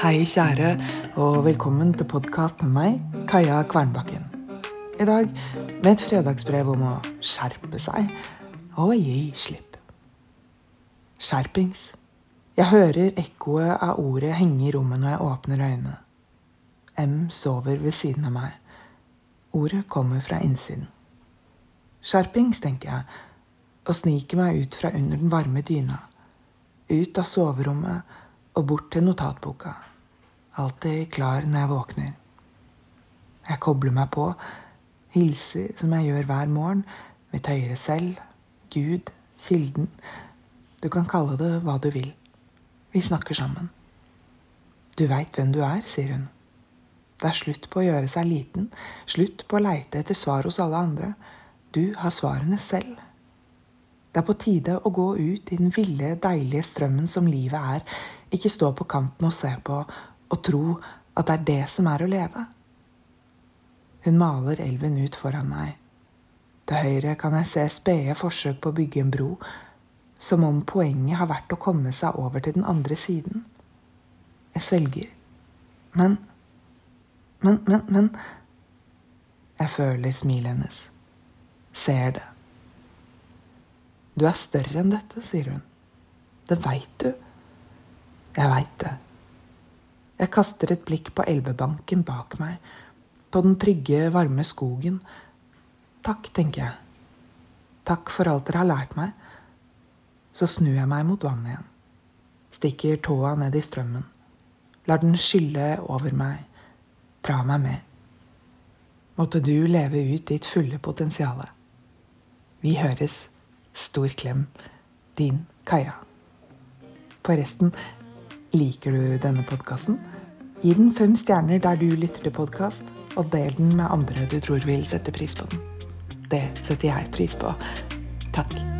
Hei, kjære, og velkommen til podkast med meg, Kaja Kvernbakken. I dag med et fredagsbrev om å skjerpe seg og gi slipp. Skjerpings. Jeg hører ekkoet av ordet henge i rommet når jeg åpner øynene. M sover ved siden av meg. Ordet kommer fra innsiden. Skjerpings, tenker jeg, og sniker meg ut fra under den varme dyna. Ut av soverommet og bort til notatboka. Alltid klar når jeg våkner. Jeg kobler meg på, hilser som jeg gjør hver morgen, mitt høyere selv, Gud, Kilden. Du kan kalle det hva du vil. Vi snakker sammen. Du veit hvem du er, sier hun. Det er slutt på å gjøre seg liten, slutt på å leite etter svar hos alle andre. Du har svarene selv. Det er på tide å gå ut i den ville, deilige strømmen som livet er, ikke stå på kanten og se på og tro at det er det som er å leve. Hun maler elven ut foran meg. Til høyre kan jeg se spede forsøk på å bygge en bro, som om poenget har vært å komme seg over til den andre siden. Jeg svelger. Men Men, men, men Jeg føler smilet hennes. Ser det. Du er større enn dette, sier hun. Det veit du. Jeg veit det. Jeg kaster et blikk på elvebanken bak meg, på den trygge, varme skogen. Takk, tenker jeg. Takk for alt dere har lært meg. Så snur jeg meg mot vannet igjen. Stikker tåa ned i strømmen. Lar den skylle over meg. Dra meg med. Måtte du leve ut ditt fulle potensial. Vi høres. Stor klem. Din Kaja. Forresten, liker du denne podkasten? Gi den fem stjerner der du lytter til podkast, og del den med andre du tror vil sette pris på den. Det setter jeg pris på. Takk.